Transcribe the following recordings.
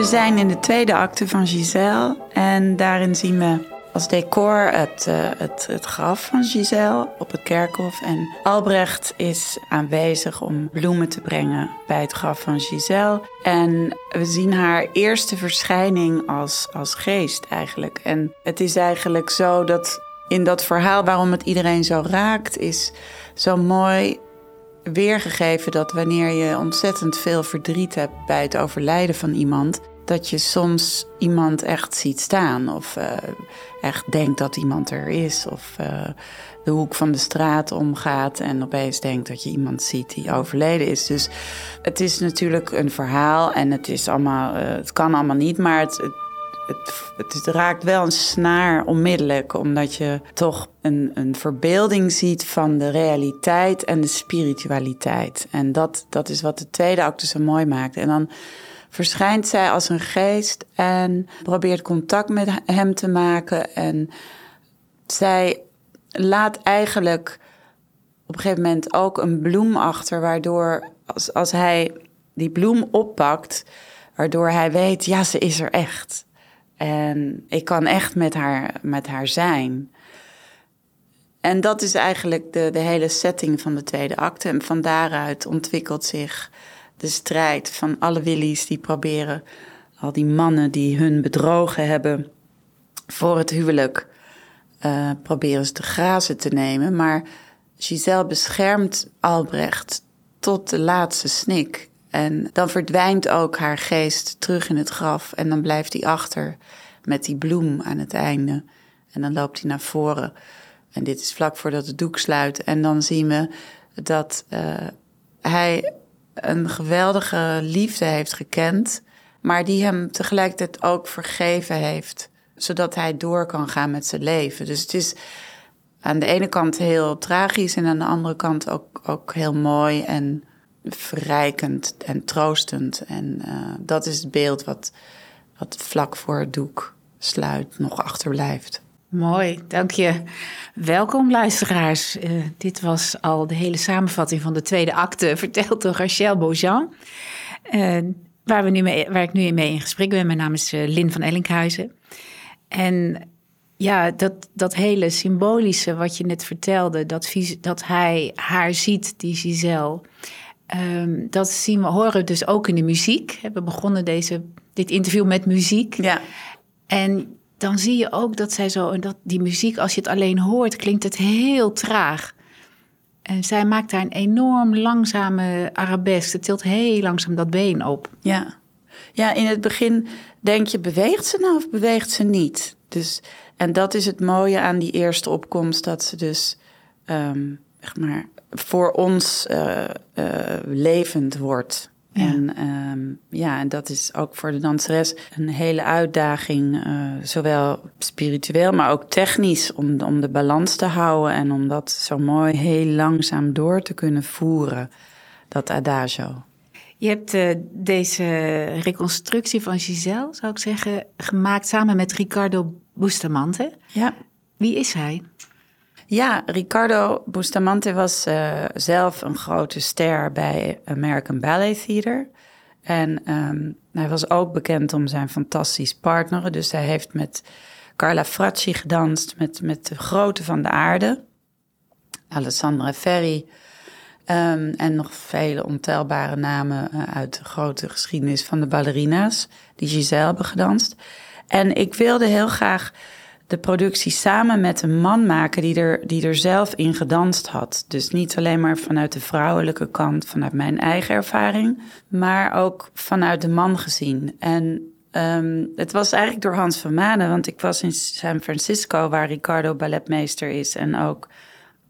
We zijn in de tweede acte van Giselle en daarin zien we als decor het, uh, het, het graf van Giselle op het kerkhof. En Albrecht is aanwezig om bloemen te brengen bij het graf van Giselle. En we zien haar eerste verschijning als, als geest eigenlijk. En het is eigenlijk zo dat in dat verhaal waarom het iedereen zo raakt, is zo mooi weergegeven dat wanneer je ontzettend veel verdriet hebt bij het overlijden van iemand, dat je soms iemand echt ziet staan of uh, echt denkt dat iemand er is of uh, de hoek van de straat omgaat en opeens denkt dat je iemand ziet die overleden is. Dus het is natuurlijk een verhaal en het is allemaal, uh, het kan allemaal niet, maar het, het het, het, raakt wel een snaar onmiddellijk, omdat je toch een, een verbeelding ziet van de realiteit en de spiritualiteit. En dat, dat is wat de tweede acte zo mooi maakt. En dan verschijnt zij als een geest en probeert contact met hem te maken. En zij laat eigenlijk op een gegeven moment ook een bloem achter, waardoor als, als hij die bloem oppakt, waardoor hij weet, ja, ze is er echt. En ik kan echt met haar, met haar zijn. En dat is eigenlijk de, de hele setting van de tweede acte. En van daaruit ontwikkelt zich de strijd van alle willies die proberen, al die mannen die hun bedrogen hebben voor het huwelijk, uh, proberen ze te grazen te nemen. Maar Giselle beschermt Albrecht tot de laatste snik. En dan verdwijnt ook haar geest terug in het graf en dan blijft hij achter met die bloem aan het einde. En dan loopt hij naar voren. En dit is vlak voordat het doek sluit. En dan zien we dat uh, hij een geweldige liefde heeft gekend, maar die hem tegelijkertijd ook vergeven heeft, zodat hij door kan gaan met zijn leven. Dus het is aan de ene kant heel tragisch en aan de andere kant ook, ook heel mooi en verrijkend en troostend. En uh, dat is het beeld wat, wat vlak voor het doek sluit nog achterblijft. Mooi, dank je. Welkom luisteraars. Uh, dit was al de hele samenvatting van de tweede acte, verteld door Rachel Beaujean. Uh, waar, we nu mee, waar ik nu mee in gesprek ben. Mijn naam is uh, Lin van Ellinkhuizen. En ja, dat, dat hele symbolische wat je net vertelde, dat, dat hij haar ziet, die Giselle. Um, dat zien we, horen dus ook in de muziek. We begonnen deze, dit interview met muziek. Ja. En dan zie je ook dat zij zo, en dat die muziek, als je het alleen hoort, klinkt het heel traag. En zij maakt daar een enorm langzame arabesk. Ze tilt heel langzaam dat been op. Ja. ja, in het begin denk je, beweegt ze nou of beweegt ze niet? Dus, en dat is het mooie aan die eerste opkomst, dat ze dus um, zeg maar, voor ons uh, uh, levend wordt. En um, ja, en dat is ook voor de danseres een hele uitdaging, uh, zowel spiritueel, maar ook technisch, om, om de balans te houden en om dat zo mooi heel langzaam door te kunnen voeren, dat adagio. Je hebt uh, deze reconstructie van Giselle, zou ik zeggen, gemaakt samen met Ricardo Bustamante. Ja. Wie is hij? Ja, Ricardo Bustamante was uh, zelf een grote ster bij American Ballet Theater. En um, hij was ook bekend om zijn fantastisch partneren. Dus hij heeft met Carla Fracci gedanst, met, met de grote van de aarde. Alessandra Ferri. Um, en nog vele ontelbare namen uh, uit de grote geschiedenis van de ballerina's. Die Giselle hebben gedanst. En ik wilde heel graag de productie samen met een man maken die er, die er zelf in gedanst had. Dus niet alleen maar vanuit de vrouwelijke kant, vanuit mijn eigen ervaring, maar ook vanuit de man gezien. En um, het was eigenlijk door Hans van Manen, want ik was in San Francisco, waar Ricardo balletmeester is en ook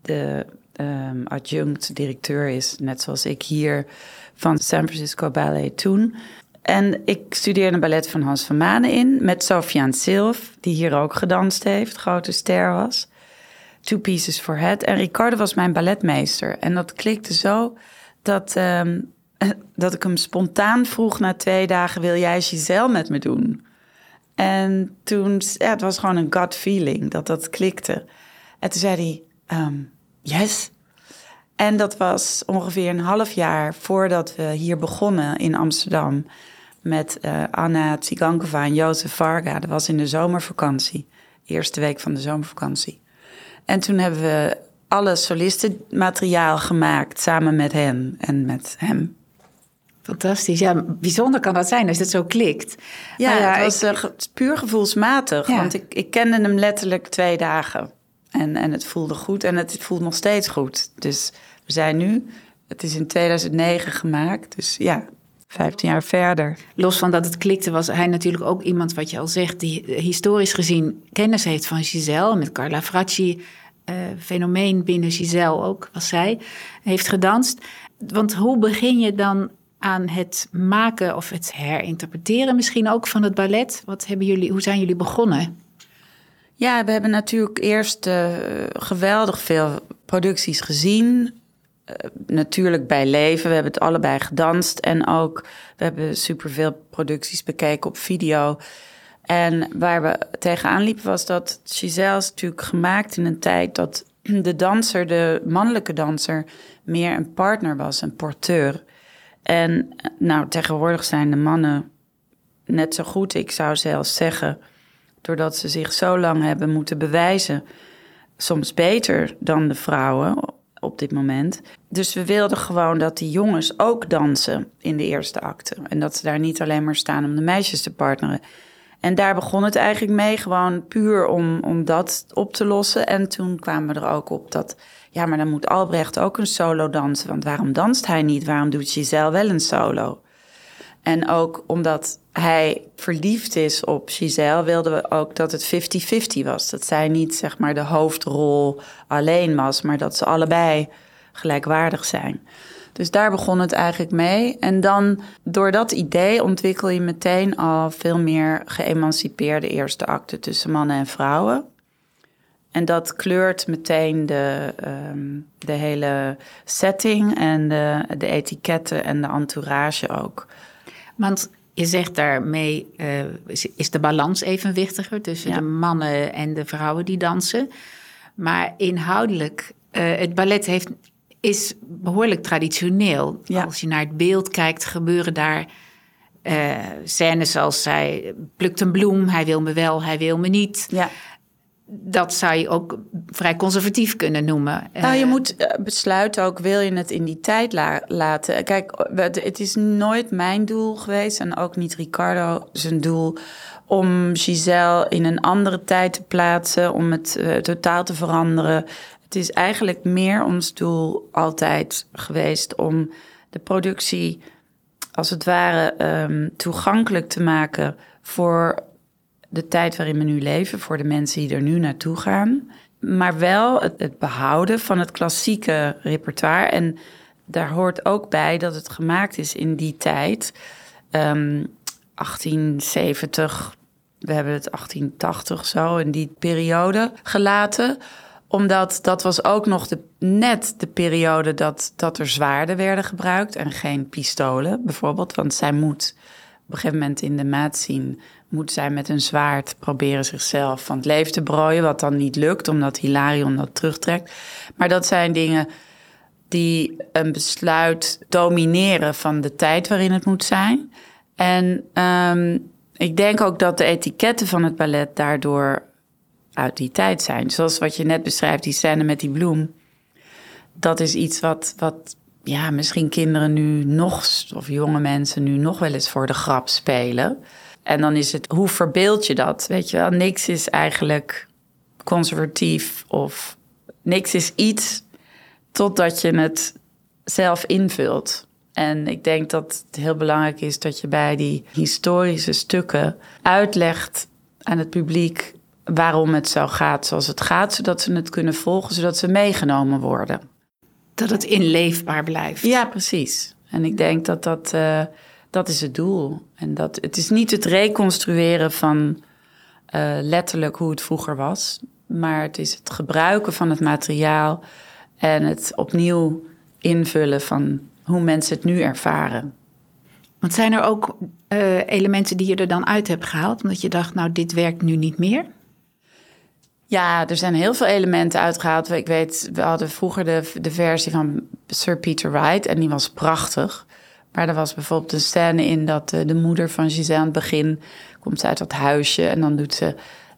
de um, adjunct directeur is, net zoals ik hier van San Francisco Ballet toen. En ik studeerde ballet van Hans van Manen in met Sofiane Silf, die hier ook gedanst heeft, grote ster was. Two Pieces for Head. En Ricardo was mijn balletmeester. En dat klikte zo dat, um, dat ik hem spontaan vroeg na twee dagen: Wil jij Giselle met me doen? En toen, ja, het was gewoon een gut feeling dat dat klikte. En toen zei hij: um, Yes. En dat was ongeveer een half jaar voordat we hier begonnen in Amsterdam met uh, Anna Tsigankova en Jozef Varga. Dat was in de zomervakantie, eerste week van de zomervakantie. En toen hebben we alle solistenmateriaal gemaakt samen met hen en met hem. Fantastisch. Ja, bijzonder kan dat zijn als het zo klikt. Ja, ja het was ik... puur gevoelsmatig. Want ik, ik kende hem letterlijk twee dagen. En, en het voelde goed en het voelt nog steeds goed. Dus we zijn nu, het is in 2009 gemaakt. Dus ja, 15 jaar verder. Los van dat het klikte, was hij natuurlijk ook iemand, wat je al zegt, die historisch gezien kennis heeft van Giselle. Met Carla Fracci, uh, fenomeen binnen Giselle ook, was zij, heeft gedanst. Want hoe begin je dan aan het maken of het herinterpreteren misschien ook van het ballet? Wat hebben jullie, hoe zijn jullie begonnen? Ja, we hebben natuurlijk eerst uh, geweldig veel producties gezien. Uh, natuurlijk bij leven. We hebben het allebei gedanst. En ook, we hebben superveel producties bekeken op video. En waar we tegenaan liepen was dat Giselle is natuurlijk gemaakt in een tijd dat de danser, de mannelijke danser, meer een partner was, een porteur. En nou, tegenwoordig zijn de mannen net zo goed, ik zou zelfs zeggen, doordat ze zich zo lang hebben moeten bewijzen, soms beter dan de vrouwen op dit moment. Dus we wilden gewoon dat die jongens ook dansen in de eerste acte. En dat ze daar niet alleen maar staan om de meisjes te partneren. En daar begon het eigenlijk mee, gewoon puur om, om dat op te lossen. En toen kwamen we er ook op dat, ja, maar dan moet Albrecht ook een solo dansen. Want waarom danst hij niet? Waarom doet Giselle wel een solo? En ook omdat hij verliefd is op Giselle, wilden we ook dat het 50-50 was. Dat zij niet zeg maar de hoofdrol alleen was, maar dat ze allebei gelijkwaardig zijn. Dus daar begon het eigenlijk mee. En dan door dat idee ontwikkel je meteen al veel meer geëmancipeerde eerste acten tussen mannen en vrouwen. En dat kleurt meteen de, um, de hele setting en de, de etiketten en de entourage ook. Want je zegt daarmee, uh, is de balans evenwichtiger tussen de mannen en de vrouwen die dansen. Maar inhoudelijk, uh, het ballet heeft, is behoorlijk traditioneel. Als je naar het beeld kijkt, gebeuren daar uh, scènes als zij plukt een bloem, hij wil me wel, hij wil me niet. Ja dat zou je ook vrij conservatief kunnen noemen. Nou, je eh, moet eh, besluiten ook, wil je het in die tijd laten? Kijk, het is nooit mijn doel geweest en ook niet Ricardo zijn doel om Giselle in een andere tijd te plaatsen, om het uh, totaal te veranderen. Het is eigenlijk meer ons doel altijd geweest om de productie als het ware um, toegankelijk te maken voor de tijd waarin we nu leven, voor de mensen die er nu naartoe gaan. Maar wel het, behouden van het klassieke repertoire. En daar hoort ook bij dat het gemaakt is in die tijd. Um, 1870, we hebben het 1880 zo, in die periode gelaten omdat dat was ook nog de, net de periode dat, dat er zwaarden werden gebruikt en geen pistolen bijvoorbeeld. Want zij moet op een gegeven moment in de maat zien moet zij met een zwaard proberen zichzelf van het leven te brooien, wat dan niet lukt, omdat Hilarion dat terugtrekt. Maar dat zijn dingen die een besluit domineren van de tijd waarin het moet zijn. En um, ik denk ook dat de etiketten van het ballet daardoor uit die tijd zijn. Zoals wat je net beschrijft, die scène met die bloem. Dat is iets wat, wat ja, misschien kinderen nu nog, of jonge mensen nu nog wel eens voor de grap spelen. En dan is het, hoe verbeeld je dat? Weet je wel, niks is eigenlijk conservatief of niks is iets totdat je het zelf invult. En ik denk dat het heel belangrijk is dat je bij die historische stukken uitlegt aan het publiek waarom het zo gaat zoals het gaat, zodat ze het kunnen volgen, zodat ze meegenomen worden. Dat het inleefbaar blijft. Ja, precies. En ik denk dat dat. Uh, dat is het doel. En dat, het is niet het reconstrueren van uh, letterlijk hoe het vroeger was, maar het is het gebruiken van het materiaal en het opnieuw invullen van hoe mensen het nu ervaren. Want zijn er ook uh, elementen die je er dan uit hebt gehaald, omdat je dacht, nou, dit werkt nu niet meer? Ja, er zijn heel veel elementen uitgehaald. Ik weet, we hadden vroeger de, de versie van Sir Peter Wright en die was prachtig. Maar er was bijvoorbeeld een scène in dat de moeder van Giselle aan het begin komt uit dat huisje en dan doet ze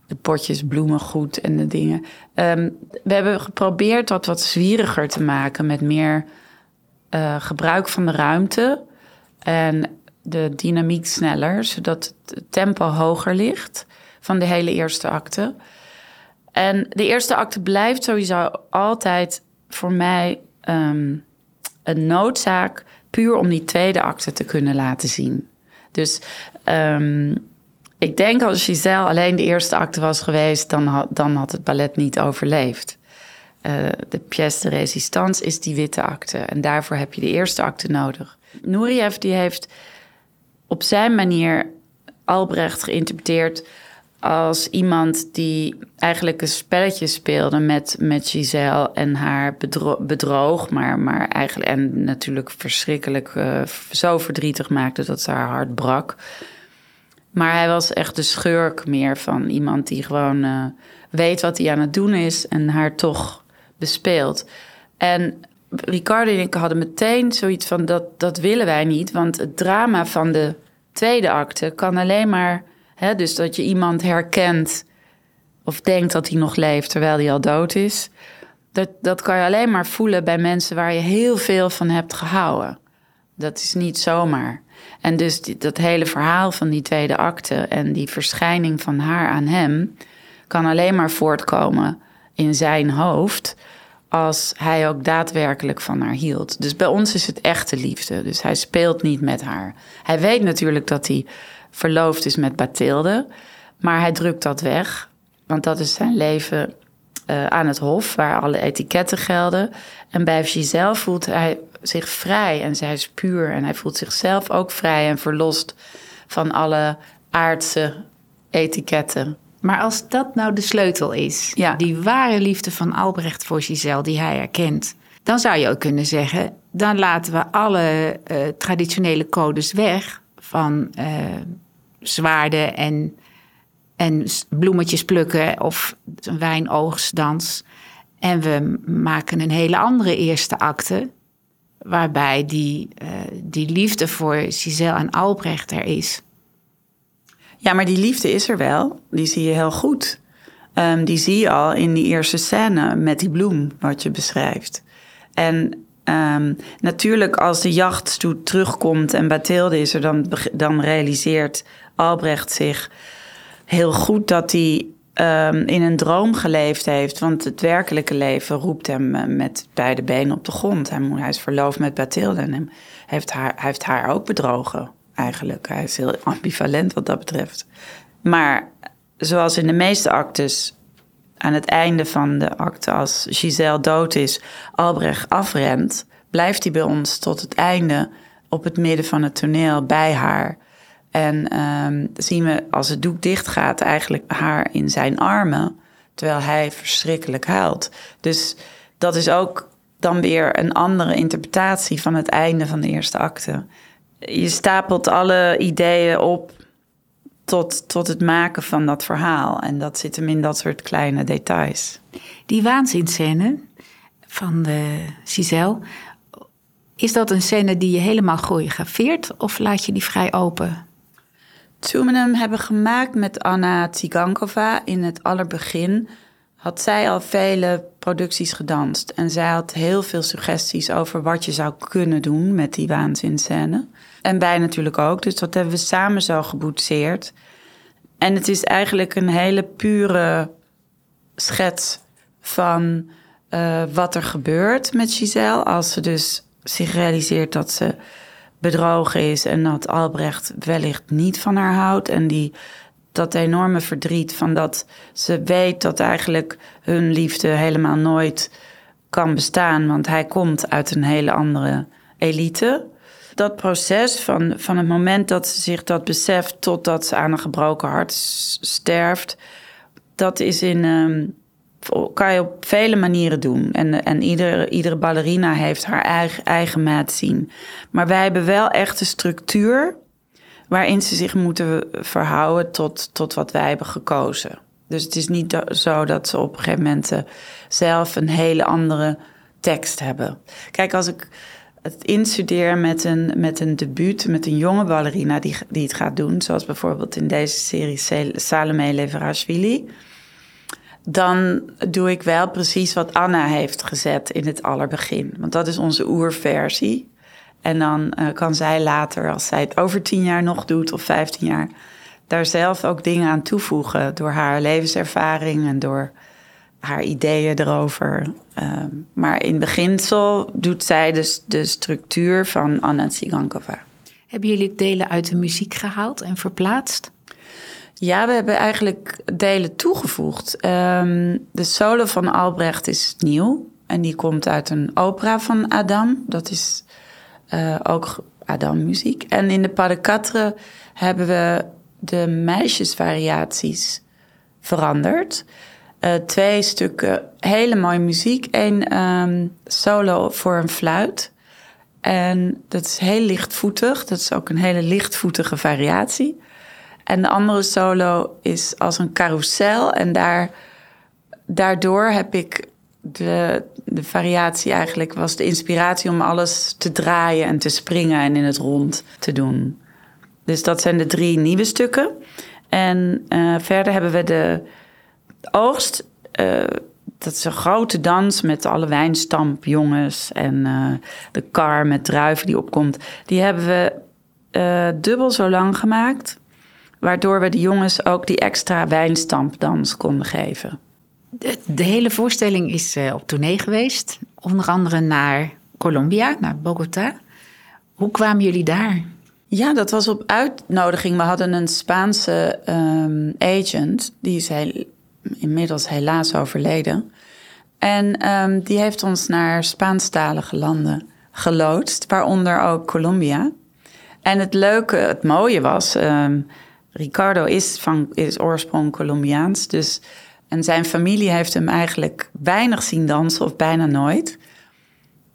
de potjes bloemen goed en de dingen. Ehm, we hebben geprobeerd dat wat zwieriger te maken met meer uh, gebruik van de ruimte en de dynamiek sneller, zodat het tempo hoger ligt van de hele eerste acte. En de eerste acte blijft sowieso altijd voor mij ehm, een noodzaak, puur om die tweede acte te kunnen laten zien. Dus um, ik denk als Giselle alleen de eerste acte was geweest, dan had, dan had het ballet niet overleefd. Uh, de pièce de résistance is die witte acte. En daarvoor heb je de eerste acte nodig. Nouriev die heeft op zijn manier Albrecht geïnterpreteerd als iemand die eigenlijk een spelletje speelde met, met Giselle en haar bedroog, maar, maar eigenlijk en natuurlijk verschrikkelijk uh, zo verdrietig maakte dat ze haar hart brak. Maar hij was echt de schurk meer van iemand die gewoon uh, weet wat hij aan het doen is en haar toch bespeelt. En Ricardo en ik hadden meteen zoiets van dat, dat willen wij niet, want het drama van de tweede acte kan alleen maar, dus dat je iemand herkent of denkt dat hij nog leeft terwijl hij al dood is. Dat, dat kan je alleen maar voelen bij mensen waar je heel veel van hebt gehouden. Dat is niet zomaar. En dus dat hele verhaal van die tweede acte en die verschijning van haar aan hem kan alleen maar voortkomen in zijn hoofd als hij ook daadwerkelijk van haar hield. Dus bij ons is het echte liefde. Dus hij speelt niet met haar. Hij weet natuurlijk dat hij verloofd is met Bathilde, maar hij drukt dat weg, want dat is zijn leven uh, aan het hof, waar alle etiketten gelden. En bij Giselle voelt hij zich vrij en zij is puur. En hij voelt zichzelf ook vrij en verlost van alle aardse etiketten. Maar als dat nou de sleutel is, ja. die ware liefde van Albrecht voor Giselle, die hij herkent, dan zou je ook kunnen zeggen: dan laten we alle uh, traditionele codes weg van uh, zwaarden en, en bloemetjes plukken of een wijnoogstdans. En we maken een hele andere eerste acte, waarbij die, uh, die liefde voor Giselle en Albrecht er is. Ja, maar die liefde is er wel. Die zie je heel goed. Um, die zie je al in die eerste scène met die bloem, wat je beschrijft. En um, natuurlijk, als de jachtstoet terugkomt en Bathilde is er, dan, dan realiseert Albrecht zich heel goed dat hij um, in een droom geleefd heeft. Want het werkelijke leven roept hem uh, met beide benen op de grond. Hij, hij is verloofd met Bathilde en hij heeft haar, hij heeft haar ook bedrogen, eigenlijk. Hij is heel ambivalent wat dat betreft. Maar zoals in de meeste actes, aan het einde van de acte, als Giselle dood is, Albrecht afrent, blijft hij bij ons tot het einde op het midden van het toneel bij haar. En um, zien we als het doek dicht gaat, eigenlijk haar in zijn armen, terwijl hij verschrikkelijk huilt. Dus dat is ook dan weer een andere interpretatie van het einde van de eerste acte. Je stapelt alle ideeën op tot, tot het maken van dat verhaal. En dat zit hem in dat soort kleine details. Die waanzinscène van de Giselle, is dat een scène die je helemaal choreografeert of laat je die vrij open? Toen we hem hebben gemaakt met Anna Tsigankova in het allerbegin, had zij al vele producties gedanst. En zij had heel veel suggesties over wat je zou kunnen doen met die waanzinscène. En wij natuurlijk ook. Dus dat hebben we samen zo geboetseerd. En het is eigenlijk een hele pure schets van uh, wat er gebeurt met Giselle. Als ze dus zich realiseert dat ze bedrogen is en dat Albrecht wellicht niet van haar houdt. En die, dat enorme verdriet van dat ze weet dat eigenlijk hun liefde helemaal nooit kan bestaan, want hij komt uit een hele andere elite. Dat proces van, van het moment dat ze zich dat beseft totdat ze aan een gebroken hart sterft, dat is in. Um, kan je op vele manieren doen. En, en iedere, iedere ballerina heeft haar eigen, eigen maat zien. Maar wij hebben wel echt een structuur waarin ze zich moeten verhouden tot, tot wat wij hebben gekozen. Dus het is niet zo dat ze op een gegeven moment eh, zelf een hele andere tekst hebben. Kijk, als ik het instuderen met een, met een debuut, met een jonge ballerina die, die het gaat doen, zoals bijvoorbeeld in deze serie Salome Leverashvili, dan doe ik wel precies wat Anna heeft gezet in het allerbegin. Want dat is onze oerversie. En dan uh, kan zij later, als zij het over tien jaar nog doet of vijftien jaar, daar zelf ook dingen aan toevoegen door haar levenservaring en door haar ideeën erover. Uh, maar in beginsel doet zij dus de structuur van Anna Tsigankova. Hebben jullie delen uit de muziek gehaald en verplaatst? Ja, we hebben eigenlijk delen toegevoegd. Um, de solo van Albrecht is nieuw. En die komt uit een opera van Adam. Dat is uh, ook Adam-muziek. En in de de hebben we de meisjesvariaties veranderd. Uh, twee stukken hele mooie muziek. Eén um, solo voor een fluit. En dat is heel lichtvoetig. Dat is ook een hele lichtvoetige variatie. En de andere solo is als een carousel. En daar, daardoor heb ik de, de variatie eigenlijk, was de inspiratie om alles te draaien en te springen en in het rond te doen. Dus dat zijn de drie nieuwe stukken. En uh, verder hebben we de oogst. Uh, dat is een grote dans met alle wijnstampjongens en uh, de kar met druiven die opkomt. Die hebben we dubbel zo lang gemaakt. Waardoor we de jongens ook die extra wijnstampdans konden geven. De, de hele voorstelling is op tournee geweest. Onder andere naar Colombia, naar Bogota. Hoe kwamen jullie daar? Ja, dat was op uitnodiging. We hadden een Spaanse um, agent. Die is heel, inmiddels helaas overleden. En um, die heeft ons naar Spaanstalige landen geloodst. Waaronder ook Colombia. En het leuke, het mooie was... Um, Ricardo is van is oorsprong Colombiaans. Dus, en zijn familie heeft hem eigenlijk weinig zien dansen of bijna nooit.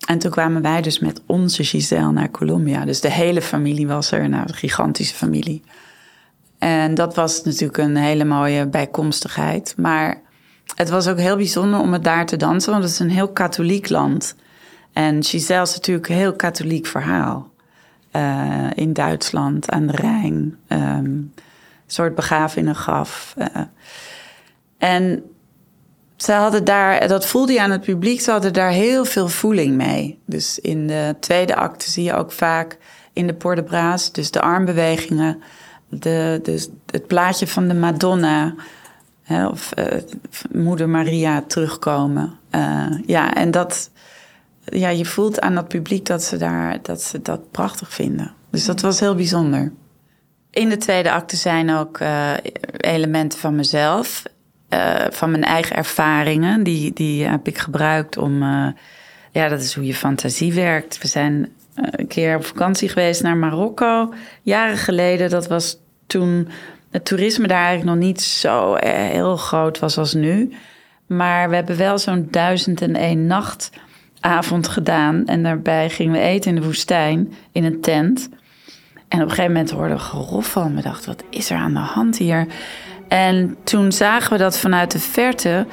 En toen kwamen wij dus met onze Giselle naar Colombia. Dus de hele familie was er, nou, een gigantische familie. En dat was natuurlijk een hele mooie bijkomstigheid. Maar het was ook heel bijzonder om het daar te dansen, want het is een heel katholiek land. En Giselle is natuurlijk een heel katholiek verhaal. Uh, in Duitsland, aan de Rijn. Um, soort begraven in een graf. Uh, en ze hadden daar, dat voelde je aan het publiek, ze hadden daar heel veel voeling mee. Dus in de tweede acte zie je ook vaak in de Port de Braas, dus de armbewegingen, de, de, het plaatje van de Madonna. Hè, of uh, Moeder Maria terugkomen. Uh, ja, en dat, ja, je voelt aan dat publiek dat ze, daar, dat ze dat prachtig vinden. Dus dat was heel bijzonder. In de tweede acte zijn ook uh, elementen van mezelf, van mijn eigen ervaringen. Die, die heb ik gebruikt om. Ja, dat is hoe je fantasie werkt. We zijn een keer op vakantie geweest naar Marokko, jaren geleden. Dat was toen het toerisme daar eigenlijk nog niet zo heel groot was als nu. Maar we hebben wel zo'n duizend en één nachtavond gedaan. En daarbij gingen we eten in de woestijn in een tent. En op een gegeven moment hoorden we geroffel. En we dachten, wat is er aan de hand hier? En toen zagen we dat vanuit de verte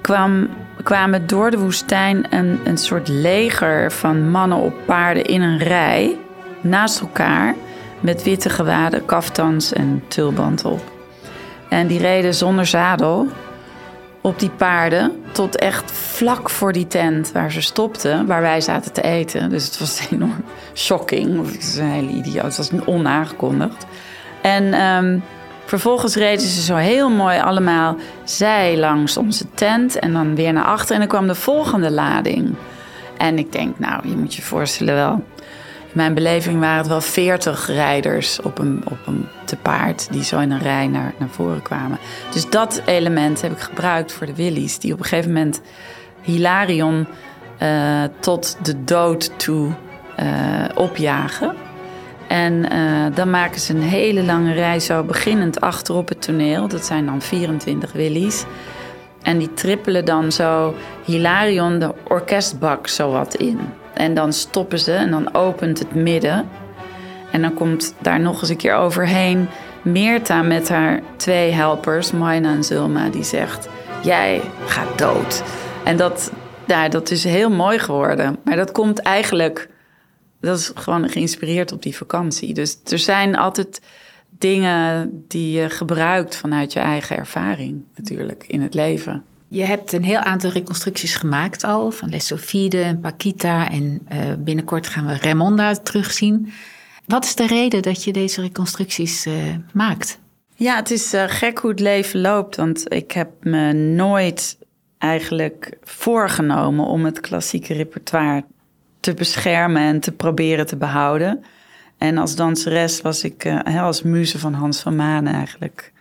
kwam, kwamen door de woestijn een, een soort leger van mannen op paarden in een rij naast elkaar met witte gewaden, kaftans en tulband op. En die reden zonder zadel op die paarden tot echt vlak voor die tent waar ze stopten, waar wij zaten te eten. Dus het was enorm shocking. Het was een hele idioot. Het was onaangekondigd. En um, vervolgens reden ze zo heel mooi allemaal zij langs onze tent en dan weer naar achter. En dan kwam de volgende lading. En ik denk, nou, je moet je voorstellen wel in mijn beleving waren het wel veertig rijders op een, op een te paard die zo in een rij naar, naar voren kwamen. Dus dat element heb ik gebruikt voor de Willies, die op een gegeven moment Hilarion uh, tot de dood toe uh, opjagen. En uh, dan maken ze een hele lange rij zo beginnend achter op het toneel. Dat zijn dan 24 Willies. En die trippelen dan zo Hilarion de orkestbak zo wat in. En dan stoppen ze en dan opent het midden. En dan komt daar nog eens een keer overheen Meerta met haar twee helpers, Maina en Zulma, die zegt: Jij gaat dood. En dat, ja, dat is heel mooi geworden. Maar dat komt eigenlijk dat is gewoon geïnspireerd op die vakantie. Dus er zijn altijd dingen die je gebruikt vanuit je eigen ervaring, natuurlijk, in het leven. Je hebt een heel aantal reconstructies gemaakt al, van Les Sofide en Paquita. En uh, binnenkort gaan we Raimonda terugzien. Wat is de reden dat je deze reconstructies uh, maakt? Ja, het is uh, gek hoe het leven loopt. Want ik heb me nooit eigenlijk voorgenomen om het klassieke repertoire te beschermen en te proberen te behouden. En als danseres was ik uh, als muze van Hans van Manen eigenlijk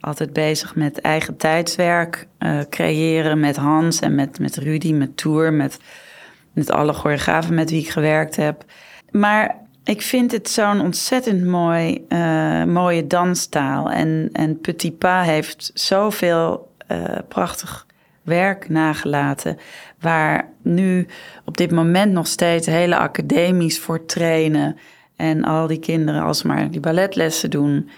altijd bezig met eigen tijdswerk uh, creëren met Hans en met, met Rudy, met Tour, met, met alle choreografen met wie ik gewerkt heb. Maar ik vind het zo'n ontzettend mooi, uh, mooie danstaal. En, en Petit Pas heeft zoveel prachtig werk nagelaten. Waar nu op dit moment nog steeds hele academies voor trainen. En al die kinderen alsmaar die balletlessen doen.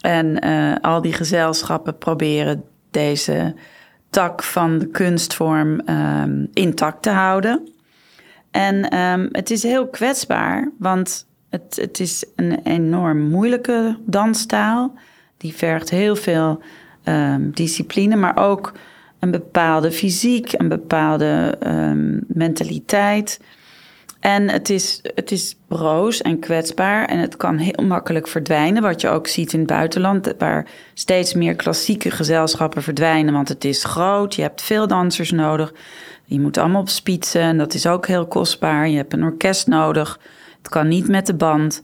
En uh, al die gezelschappen proberen deze tak van de kunstvorm um, intact te houden. En um, het is heel kwetsbaar, want het, het is een enorm moeilijke danstaal. Die vergt heel veel um, discipline, maar ook een bepaalde fysiek, een bepaalde mentaliteit. En het is, het is broos en kwetsbaar en het kan heel makkelijk verdwijnen. Wat je ook ziet in het buitenland, waar steeds meer klassieke gezelschappen verdwijnen. Want het is groot, je hebt veel dansers nodig. Die moeten allemaal op spitsen en dat is ook heel kostbaar. Je hebt een orkest nodig. Het kan niet met de band.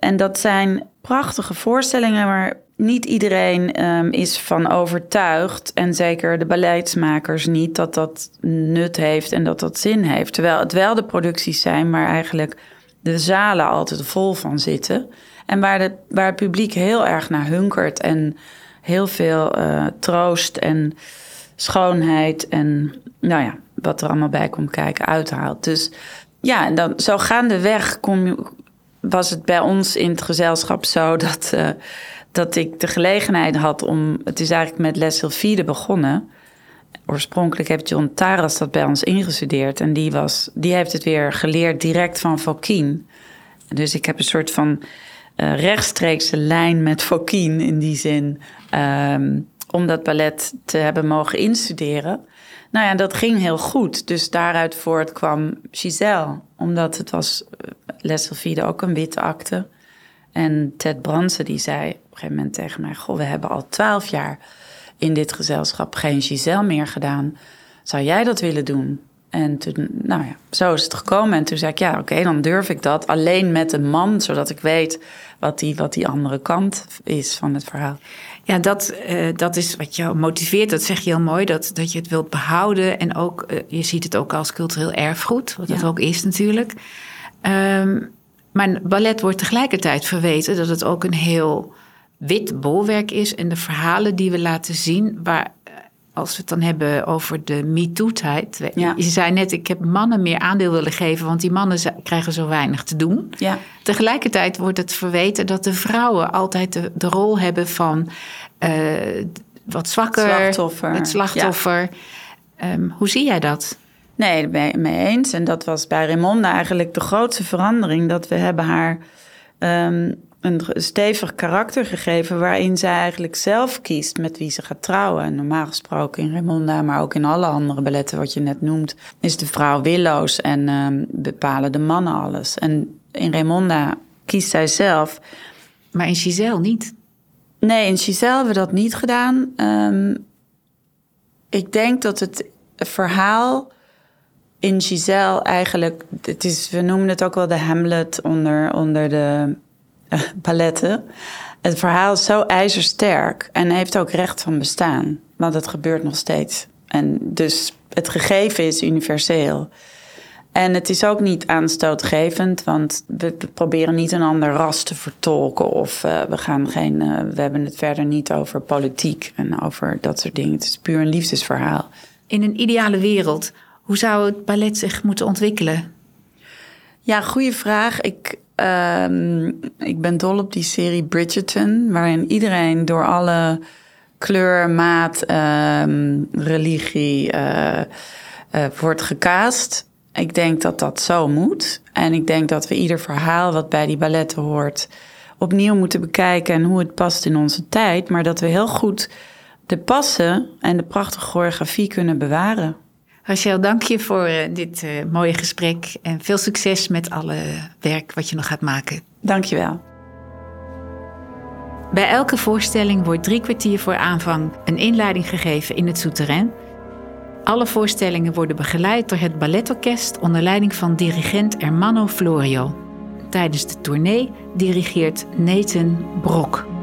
En dat zijn prachtige voorstellingen, maar niet iedereen um, is van overtuigd. En zeker de beleidsmakers niet dat dat nut heeft en dat dat zin heeft. Terwijl het wel de producties zijn waar eigenlijk de zalen altijd vol van zitten. En waar, de, waar het publiek heel erg naar hunkert. En heel veel uh, troost en schoonheid en nou ja, wat er allemaal bij komt kijken, uithaalt. Dus ja, en dan zo gaandeweg kom, was het bij ons in het gezelschap zo dat. Uh, dat ik de gelegenheid had om. Het is eigenlijk met Les begonnen. Oorspronkelijk heeft John Taras dat bij ons ingestudeerd. En die, was, die heeft het weer geleerd direct van Fokien. Dus ik heb een soort van uh, rechtstreekse lijn met Fokien in die zin. Um, om dat ballet te hebben mogen instuderen. Nou ja, dat ging heel goed. Dus daaruit voort kwam Giselle. Omdat het was, eh, Les Sylvide ook een witte akte. En Ted Bransen die zei een gegeven moment tegen mij... Goh, we hebben al twaalf jaar in dit gezelschap geen Giselle meer gedaan. Zou jij dat willen doen? En toen, nou ja, zo is het gekomen. En toen zei ik, ja, oké, dan durf ik dat. Alleen met een man, zodat ik weet wat die, wat die andere kant is van het verhaal. Ja, dat, uh, dat is wat jou motiveert. Dat zeg je heel mooi, dat, dat je het wilt behouden. En ook, uh, je ziet het ook als cultureel erfgoed, wat ja. het ook is natuurlijk. Um, maar ballet wordt tegelijkertijd verweten dat het ook een heel wit bolwerk is. En de verhalen die we laten zien, waar, eh, als we het dan hebben over de MeToo-tijd. Ja. Je zei net, ik heb mannen meer aandeel willen geven, want die mannen krijgen zo weinig te doen. Ja. Tegelijkertijd wordt het verweten dat de vrouwen altijd de, de rol hebben van uh, wat zwakker, slachtoffer. het slachtoffer. Ja. Um, hoe zie jij dat? Nee, daar ben ik mee eens. En dat was bij Raymonda eigenlijk de grootste verandering. Dat we hebben haar um, een stevig karakter gegeven... waarin zij eigenlijk zelf kiest met wie ze gaat trouwen. En normaal gesproken in Raymonda, maar ook in alle andere balletten... wat je net noemt, is de vrouw willoos en um, bepalen de mannen alles. En in Raymonda kiest zij zelf. Maar in Giselle niet? Nee, in Giselle hebben we dat niet gedaan. Um, ik denk dat het verhaal in Giselle eigenlijk, het is, we noemen het ook wel de Hamlet onder, onder de balletten. Het verhaal is zo ijzersterk en heeft ook recht van bestaan, want het gebeurt nog steeds. En dus het gegeven is universeel. En het is ook niet aanstootgevend, want we, proberen niet een ander ras te vertolken. Of uh, we gaan geen. Uh, we hebben het verder niet over politiek en over dat soort dingen. Het is puur een liefdesverhaal. In een ideale wereld, hoe zou het ballet zich moeten ontwikkelen? Ja, goede vraag. Ik, uh, ik ben dol op die serie Bridgerton, waarin iedereen door alle kleur, maat, uh, religie uh, wordt gecast. Ik denk dat dat zo moet. En ik denk dat we ieder verhaal wat bij die balletten hoort opnieuw moeten bekijken en hoe het past in onze tijd. Maar dat we heel goed de passen en de prachtige choreografie kunnen bewaren. Rachel, dank je voor eh, dit uh, mooie gesprek en veel succes met alle werk wat je nog gaat maken. Dank je wel. Bij elke voorstelling wordt drie kwartier voor aanvang een inleiding gegeven in het souterrain. Alle voorstellingen worden begeleid door het balletorkest onder leiding van dirigent Ermanno Florio. Tijdens de tournee dirigeert Nathan Brok.